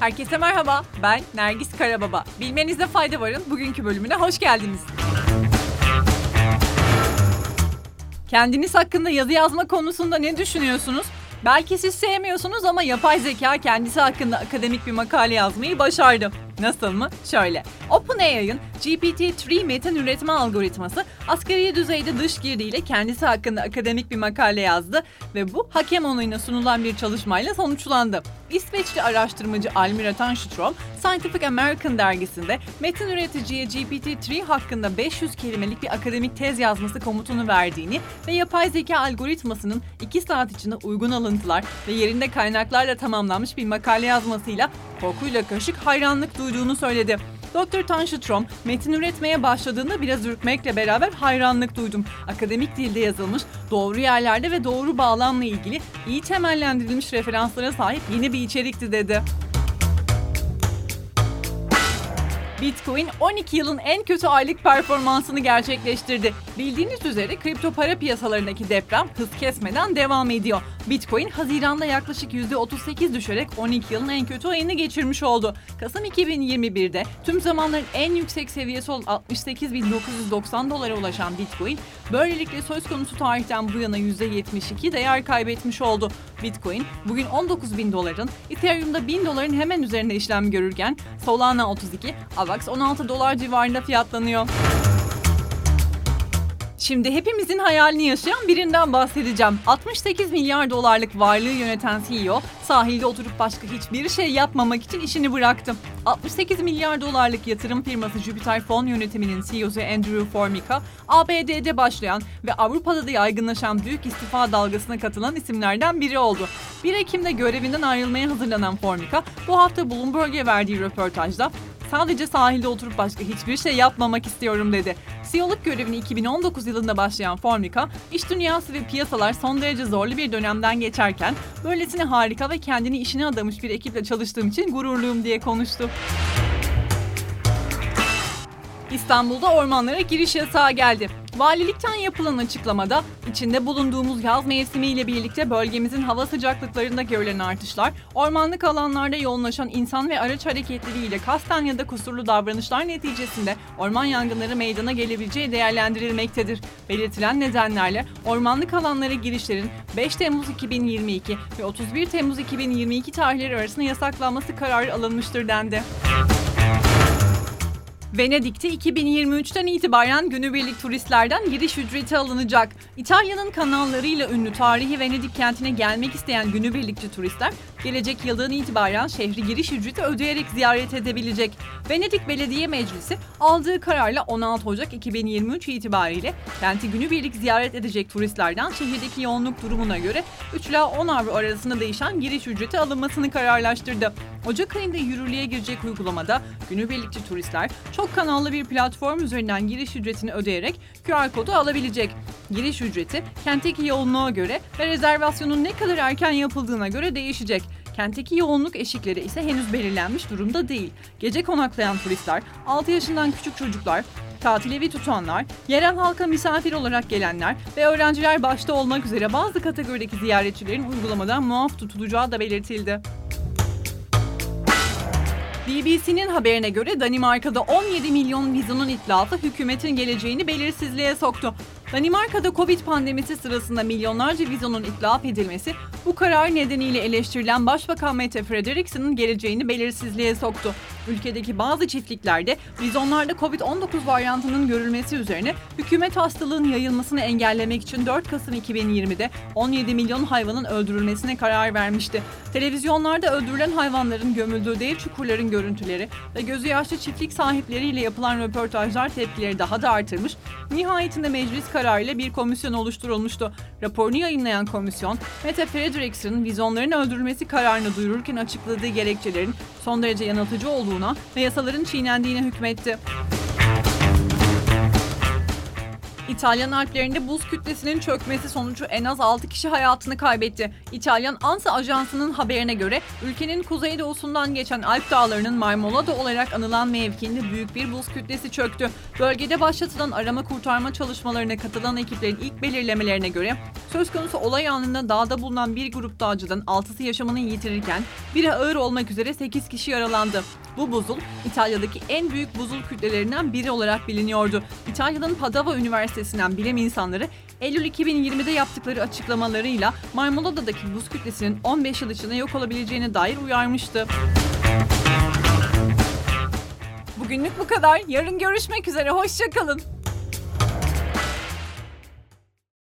Herkese merhaba, ben Nergis Karababa. Bilmenizde fayda varın bugünkü bölümüne hoş geldiniz. Kendiniz hakkında yazı yazma konusunda ne düşünüyorsunuz? Belki siz sevmiyorsunuz ama yapay zeka kendisi hakkında akademik bir makale yazmayı başardı. Nasıl mı? Şöyle. OpenAI'ın GPT-3 metin üretme algoritması asgari düzeyde dış girdiğiyle kendisi hakkında akademik bir makale yazdı ve bu hakem onayına sunulan bir çalışmayla sonuçlandı. İsveçli araştırmacı Almira Tanstrom, Scientific American dergisinde metin üreticiye GPT-3 hakkında 500 kelimelik bir akademik tez yazması komutunu verdiğini ve yapay zeka algoritmasının 2 saat içinde uygun alıntılar ve yerinde kaynaklarla tamamlanmış bir makale yazmasıyla korkuyla karışık hayranlık duyduğunu söyledi. Dr. Tanşitrom, metin üretmeye başladığında biraz ürkmekle beraber hayranlık duydum. Akademik dilde yazılmış, doğru yerlerde ve doğru bağlamla ilgili iyi temellendirilmiş referanslara sahip yeni bir içerikti dedi. Bitcoin 12 yılın en kötü aylık performansını gerçekleştirdi. Bildiğiniz üzere kripto para piyasalarındaki deprem hız kesmeden devam ediyor. Bitcoin Haziran'da yaklaşık %38 düşerek 12 yılın en kötü ayını geçirmiş oldu. Kasım 2021'de tüm zamanların en yüksek seviyesi olan 68.990 dolara ulaşan Bitcoin, böylelikle söz konusu tarihten bu yana %72 değer kaybetmiş oldu. Bitcoin bugün 19.000 doların, Ethereum'da 1000 doların hemen üzerinde işlem görürken Solana 32, AVAX 16 dolar civarında fiyatlanıyor. Şimdi hepimizin hayalini yaşayan birinden bahsedeceğim. 68 milyar dolarlık varlığı yöneten CEO, sahilde oturup başka hiçbir şey yapmamak için işini bıraktı. 68 milyar dolarlık yatırım firması Jupiter Fon yönetiminin CEO'su Andrew Formica, ABD'de başlayan ve Avrupa'da da yaygınlaşan büyük istifa dalgasına katılan isimlerden biri oldu. 1 Ekim'de görevinden ayrılmaya hazırlanan Formica, bu hafta Bloomberg'e verdiği röportajda Sadece sahilde oturup başka hiçbir şey yapmamak istiyorum dedi. CEO'luk görevini 2019 yılında başlayan Formica, iş dünyası ve piyasalar son derece zorlu bir dönemden geçerken böylesine harika ve kendini işine adamış bir ekiple çalıştığım için gururluyum diye konuştu. İstanbul'da ormanlara giriş yasağı geldi. Valilikten yapılan açıklamada içinde bulunduğumuz yaz mevsimiyle birlikte bölgemizin hava sıcaklıklarında görülen artışlar, ormanlık alanlarda yoğunlaşan insan ve araç hareketleriyle kasten ya da kusurlu davranışlar neticesinde orman yangınları meydana gelebileceği değerlendirilmektedir. Belirtilen nedenlerle ormanlık alanlara girişlerin 5 Temmuz 2022 ve 31 Temmuz 2022 tarihleri arasında yasaklanması kararı alınmıştır dendi. Venedik'te 2023'ten itibaren günübirlik turistlerden giriş ücreti alınacak. İtalya'nın kanallarıyla ünlü tarihi Venedik kentine gelmek isteyen günübirlikçi turistler gelecek yıldan itibaren şehri giriş ücreti ödeyerek ziyaret edebilecek. Venedik Belediye Meclisi aldığı kararla 16 Ocak 2023 itibariyle kenti günübirlik ziyaret edecek turistlerden şehirdeki yoğunluk durumuna göre 3 ila 10 avro arasında değişen giriş ücreti alınmasını kararlaştırdı. Ocak ayında yürürlüğe girecek uygulamada günübirlikçi turistler çok kanallı bir platform üzerinden giriş ücretini ödeyerek QR kodu alabilecek. Giriş ücreti kentteki yoğunluğa göre ve rezervasyonun ne kadar erken yapıldığına göre değişecek. Kentteki yoğunluk eşikleri ise henüz belirlenmiş durumda değil. Gece konaklayan turistler, 6 yaşından küçük çocuklar, tatil evi tutanlar, yerel halka misafir olarak gelenler ve öğrenciler başta olmak üzere bazı kategorideki ziyaretçilerin uygulamadan muaf tutulacağı da belirtildi. BBC'nin haberine göre Danimarka'da 17 milyon vizonun itlafı hükümetin geleceğini belirsizliğe soktu. Danimarka'da Covid pandemisi sırasında milyonlarca vizonun itlaf edilmesi bu karar nedeniyle eleştirilen Başbakan Mette Frederikson'un geleceğini belirsizliğe soktu. Ülkedeki bazı çiftliklerde vizonlarda Covid-19 varyantının görülmesi üzerine hükümet hastalığın yayılmasını engellemek için 4 Kasım 2020'de 17 milyon hayvanın öldürülmesine karar vermişti. Televizyonlarda öldürülen hayvanların gömüldüğü dev çukurların görüntüleri ve gözü yaşlı çiftlik sahipleriyle yapılan röportajlar tepkileri daha da artırmış. Nihayetinde meclis kararıyla bir komisyon oluşturulmuştu. Raporunu yayınlayan komisyon, Mette Frederikson'un vizonların öldürülmesi kararını duyururken açıkladığı gerekçelerin son derece yanıltıcı olduğuna ve yasaların çiğnendiğine hükmetti. İtalyan Alplerinde buz kütlesinin çökmesi sonucu en az 6 kişi hayatını kaybetti. İtalyan ANSA ajansının haberine göre ülkenin kuzeydoğusundan geçen Alp dağlarının Marmolada olarak anılan mevkiinde büyük bir buz kütlesi çöktü. Bölgede başlatılan arama kurtarma çalışmalarına katılan ekiplerin ilk belirlemelerine göre söz konusu olay anında dağda bulunan bir grup dağcıdan 6'sı yaşamını yitirirken biri ağır olmak üzere 8 kişi yaralandı. Bu buzul İtalya'daki en büyük buzul kütlelerinden biri olarak biliniyordu. İtalya'nın Padova Üniversitesi'nden bilim insanları Eylül 2020'de yaptıkları açıklamalarıyla Marmolada'daki buz kütlesinin 15 yıl içinde yok olabileceğine dair uyarmıştı. Bugünlük bu kadar. Yarın görüşmek üzere. Hoşçakalın.